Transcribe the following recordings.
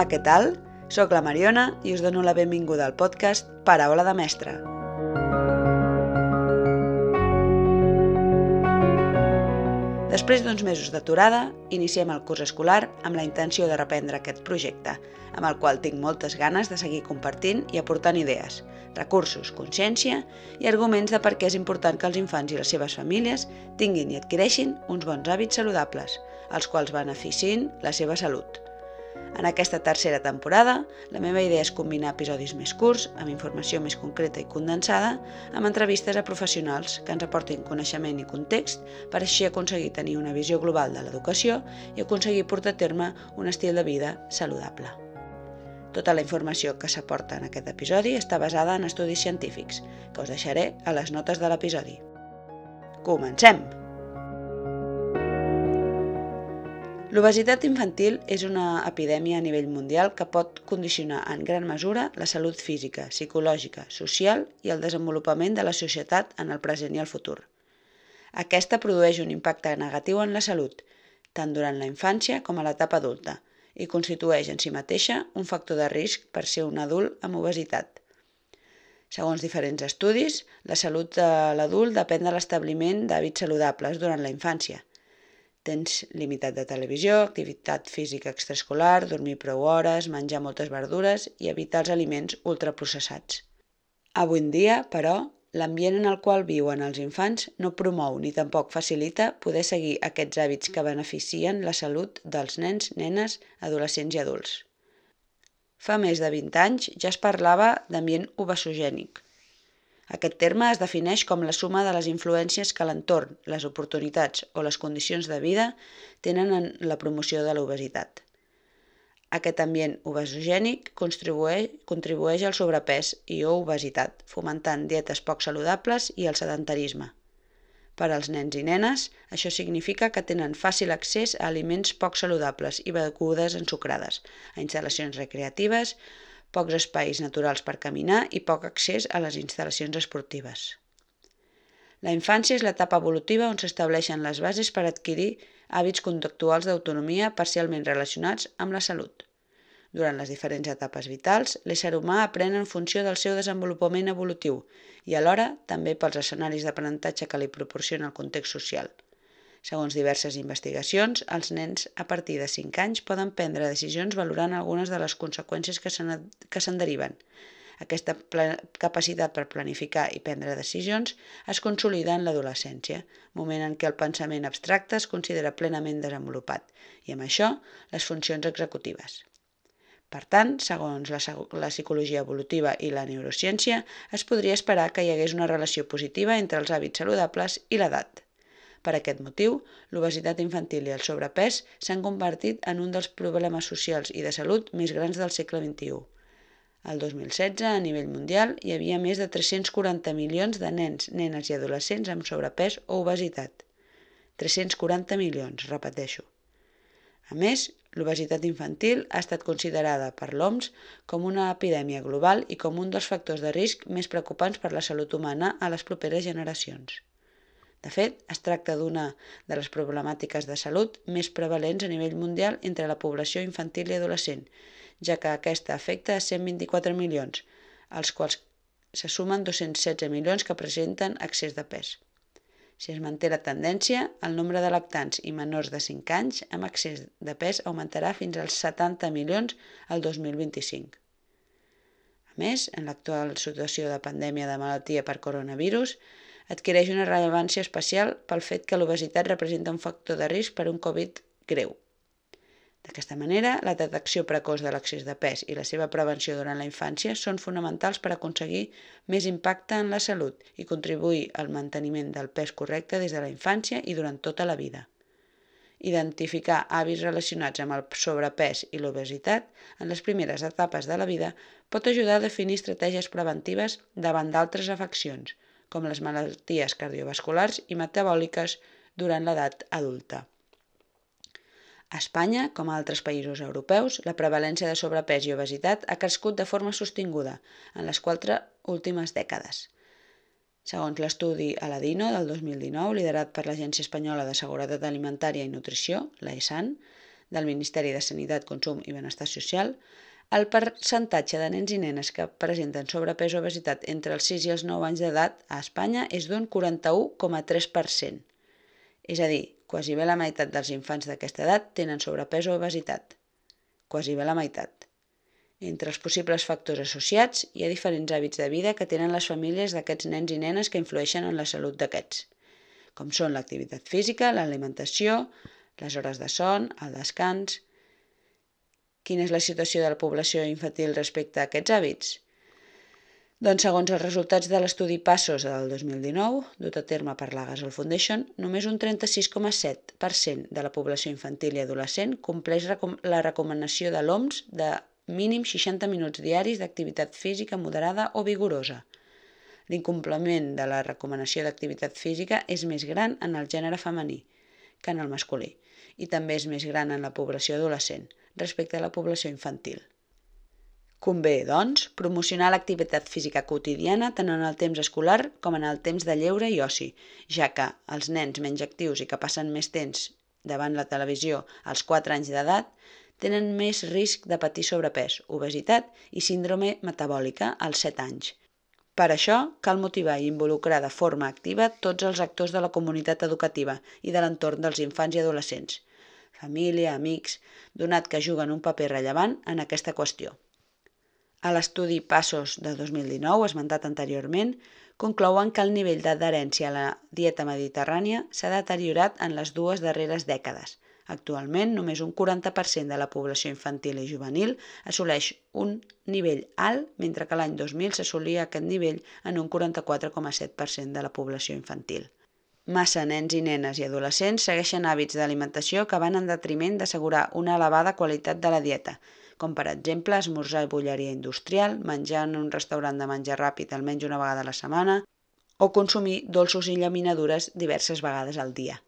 Hola, què tal? Soc la Mariona i us dono la benvinguda al podcast Paraula de Mestre. Després d'uns mesos d'aturada, iniciem el curs escolar amb la intenció de reprendre aquest projecte, amb el qual tinc moltes ganes de seguir compartint i aportant idees, recursos, consciència i arguments de per què és important que els infants i les seves famílies tinguin i adquireixin uns bons hàbits saludables, els quals beneficin la seva salut. En aquesta tercera temporada, la meva idea és combinar episodis més curts, amb informació més concreta i condensada, amb entrevistes a professionals que ens aportin coneixement i context per així aconseguir tenir una visió global de l'educació i aconseguir portar a terme un estil de vida saludable. Tota la informació que s'aporta en aquest episodi està basada en estudis científics, que us deixaré a les notes de l'episodi. Comencem! L'obesitat infantil és una epidèmia a nivell mundial que pot condicionar en gran mesura la salut física, psicològica, social i el desenvolupament de la societat en el present i el futur. Aquesta produeix un impacte negatiu en la salut, tant durant la infància com a l'etapa adulta, i constitueix en si mateixa un factor de risc per ser un adult amb obesitat. Segons diferents estudis, la salut de l'adult depèn de l'establiment d'hàbits saludables durant la infància. Tens limitat de televisió, activitat física extraescolar, dormir prou hores, menjar moltes verdures i evitar els aliments ultraprocessats. Avui en dia, però, L'ambient en el qual viuen els infants no promou ni tampoc facilita poder seguir aquests hàbits que beneficien la salut dels nens, nenes, adolescents i adults. Fa més de 20 anys ja es parlava d'ambient obesogènic. Aquest terme es defineix com la suma de les influències que l'entorn, les oportunitats o les condicions de vida tenen en la promoció de l'obesitat. Aquest ambient obesogènic contribueix, contribueix al sobrepès i o obesitat, fomentant dietes poc saludables i el sedentarisme. Per als nens i nenes, això significa que tenen fàcil accés a aliments poc saludables i begudes ensucrades, a instal·lacions recreatives, pocs espais naturals per caminar i poc accés a les instal·lacions esportives. La infància és l'etapa evolutiva on s'estableixen les bases per adquirir hàbits conductuals d'autonomia parcialment relacionats amb la salut. Durant les diferents etapes vitals, l'ésser humà aprèn en funció del seu desenvolupament evolutiu i alhora també pels escenaris d'aprenentatge que li proporciona el context social. Segons diverses investigacions, els nens a partir de 5 anys poden prendre decisions valorant algunes de les conseqüències que se'n deriven, aquesta capacitat per planificar i prendre decisions es consolida en l'adolescència, moment en què el pensament abstracte es considera plenament desenvolupat, i amb això les funcions executives. Per tant, segons la, la psicologia evolutiva i la neurociència, es podria esperar que hi hagués una relació positiva entre els hàbits saludables i l'edat. Per aquest motiu, l'obesitat infantil i el sobrepès s'han convertit en un dels problemes socials i de salut més grans del segle XXI. El 2016, a nivell mundial, hi havia més de 340 milions de nens, nenes i adolescents amb sobrepès o obesitat. 340 milions, repeteixo. A més, l'obesitat infantil ha estat considerada per l'OMS com una epidèmia global i com un dels factors de risc més preocupants per la salut humana a les properes generacions. De fet, es tracta d'una de les problemàtiques de salut més prevalents a nivell mundial entre la població infantil i adolescent ja que aquesta afecta a 124 milions, als quals se sumen 216 milions que presenten excés de pes. Si es manté la tendència, el nombre de lactants i menors de 5 anys amb excés de pes augmentarà fins als 70 milions al 2025. A més, en l'actual situació de pandèmia de malaltia per coronavirus, adquireix una rellevància especial pel fet que l'obesitat representa un factor de risc per un Covid greu. D'aquesta manera, la detecció precoç de l'excés de pes i la seva prevenció durant la infància són fonamentals per aconseguir més impacte en la salut i contribuir al manteniment del pes correcte des de la infància i durant tota la vida. Identificar hàbits relacionats amb el sobrepès i l'obesitat en les primeres etapes de la vida pot ajudar a definir estratègies preventives davant d'altres afeccions, com les malalties cardiovasculars i metabòliques durant l'edat adulta. A Espanya, com a altres països europeus, la prevalència de sobrepès i obesitat ha crescut de forma sostinguda en les quatre últimes dècades. Segons l'estudi Aladino del 2019, liderat per l'Agència Espanyola de Seguretat Alimentària i Nutrició, l'ESAN, del Ministeri de Sanitat, Consum i Benestar Social, el percentatge de nens i nenes que presenten sobrepès o obesitat entre els 6 i els 9 anys d'edat a Espanya és d'un 41,3%. És a dir, quasi bé la meitat dels infants d'aquesta edat tenen sobrepès o obesitat. Quasi bé la meitat. Entre els possibles factors associats hi ha diferents hàbits de vida que tenen les famílies d'aquests nens i nenes que influeixen en la salut d'aquests, com són l'activitat física, l'alimentació, les hores de son, el descans, Quina és la situació de la població infantil respecte a aquests hàbits? Doncs segons els resultats de l'estudi Passos del 2019, dut a terme per la Gasol Foundation, només un 36,7% de la població infantil i adolescent compleix la recomanació de l'OMS de mínim 60 minuts diaris d'activitat física moderada o vigorosa. L'incompliment de la recomanació d'activitat física és més gran en el gènere femení que en el masculí i també és més gran en la població adolescent respecte a la població infantil. Convé, doncs, promocionar l'activitat física quotidiana tant en el temps escolar com en el temps de lleure i oci, ja que els nens menys actius i que passen més temps davant la televisió als 4 anys d'edat tenen més risc de patir sobrepès, obesitat i síndrome metabòlica als 7 anys. Per això, cal motivar i involucrar de forma activa tots els actors de la comunitat educativa i de l'entorn dels infants i adolescents, família, amics, donat que juguen un paper rellevant en aquesta qüestió. A l'estudi Passos de 2019, esmentat anteriorment, conclouen que el nivell d'adherència a la dieta mediterrània s'ha deteriorat en les dues darreres dècades. Actualment, només un 40% de la població infantil i juvenil assoleix un nivell alt, mentre que l'any 2000 s'assolia aquest nivell en un 44,7% de la població infantil. Massa nens i nenes i adolescents segueixen hàbits d'alimentació que van en detriment d'assegurar una elevada qualitat de la dieta, com per exemple esmorzar i bulleria industrial, menjar en un restaurant de menjar ràpid almenys una vegada a la setmana o consumir dolços i llaminadures diverses vegades al dia.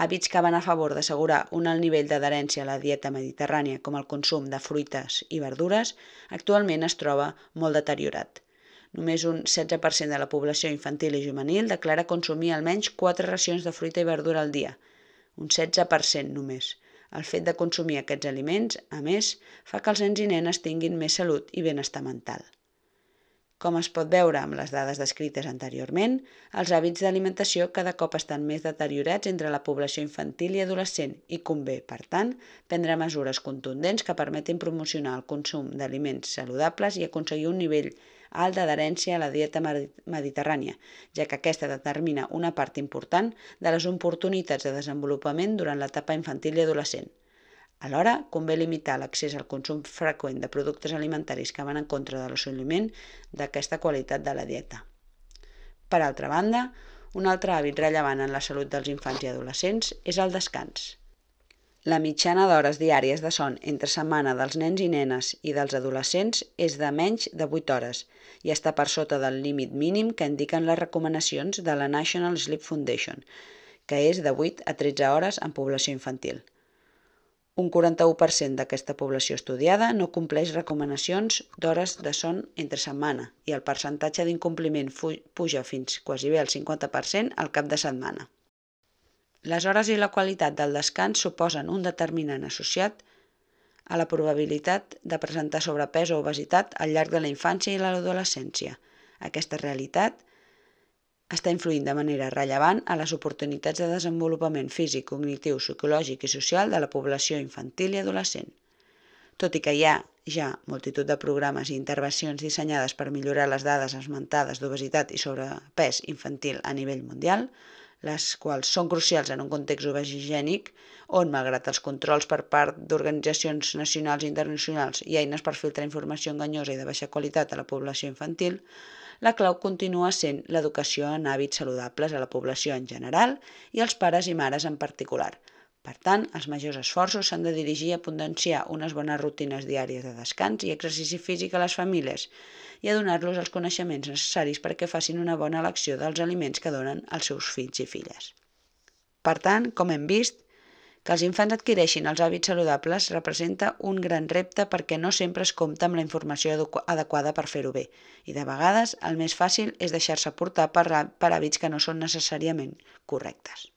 Hàbits que van a favor d'assegurar un alt nivell d'adherència a la dieta mediterrània com el consum de fruites i verdures actualment es troba molt deteriorat. Només un 16% de la població infantil i juvenil declara consumir almenys 4 racions de fruita i verdura al dia. Un 16% només. El fet de consumir aquests aliments, a més, fa que els nens i nenes tinguin més salut i benestar mental. Com es pot veure amb les dades descrites anteriorment, els hàbits d'alimentació cada cop estan més deteriorats entre la població infantil i adolescent i convé, per tant, prendre mesures contundents que permetin promocionar el consum d'aliments saludables i aconseguir un nivell alt d'adherència a la dieta mediterrània, ja que aquesta determina una part important de les oportunitats de desenvolupament durant l'etapa infantil i adolescent. Alhora, convé limitar l'accés al consum freqüent de productes alimentaris que van en contra de l'assoliment d'aquesta qualitat de la dieta. Per altra banda, un altre hàbit rellevant en la salut dels infants i adolescents és el descans. La mitjana d'hores diàries de son entre setmana dels nens i nenes i dels adolescents és de menys de 8 hores i està per sota del límit mínim que indiquen les recomanacions de la National Sleep Foundation, que és de 8 a 13 hores en població infantil. Un 41% d'aquesta població estudiada no compleix recomanacions d'hores de son entre setmana i el percentatge d'incompliment puja fins quasi bé al 50% al cap de setmana. Les hores i la qualitat del descans suposen un determinant associat a la probabilitat de presentar sobrepès o obesitat al llarg de la infància i l'adolescència. Aquesta realitat està influint de manera rellevant a les oportunitats de desenvolupament físic, cognitiu, psicològic i social de la població infantil i adolescent. Tot i que hi ha ja multitud de programes i intervencions dissenyades per millorar les dades esmentades d'obesitat i sobrepès infantil a nivell mundial, les quals són crucials en un context obesigènic on, malgrat els controls per part d'organitzacions nacionals i internacionals i eines per filtrar informació enganyosa i de baixa qualitat a la població infantil, la clau continua sent l'educació en hàbits saludables a la població en general i als pares i mares en particular. Per tant, els majors esforços s'han de dirigir a potenciar unes bones rutines diàries de descans i exercici físic a les famílies i a donar-los els coneixements necessaris perquè facin una bona elecció dels aliments que donen als seus fills i filles. Per tant, com hem vist, que els infants adquireixin els hàbits saludables representa un gran repte perquè no sempre es compta amb la informació adequada per fer-ho bé i de vegades el més fàcil és deixar-se portar per, hàbits que no són necessàriament correctes.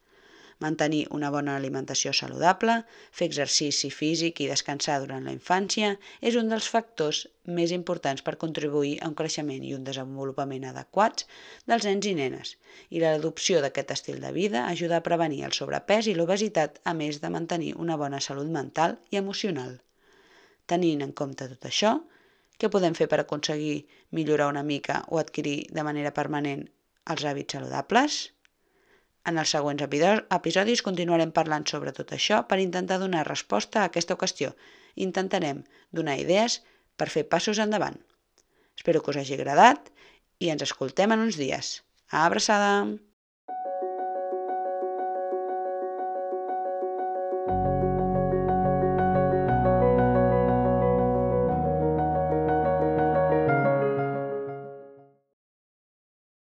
Mantenir una bona alimentació saludable, fer exercici físic i descansar durant la infància és un dels factors més importants per contribuir a un creixement i un desenvolupament adequats dels nens i nenes, i l'adopció d'aquest estil de vida ajuda a prevenir el sobrepès i l'obesitat, a més de mantenir una bona salut mental i emocional. Tenint en compte tot això, què podem fer per aconseguir millorar una mica o adquirir de manera permanent els hàbits saludables? En els següents episodis continuarem parlant sobre tot això per intentar donar resposta a aquesta qüestió. Intentarem donar idees per fer passos endavant. Espero que us hagi agradat i ens escoltem en uns dies. Abraçada!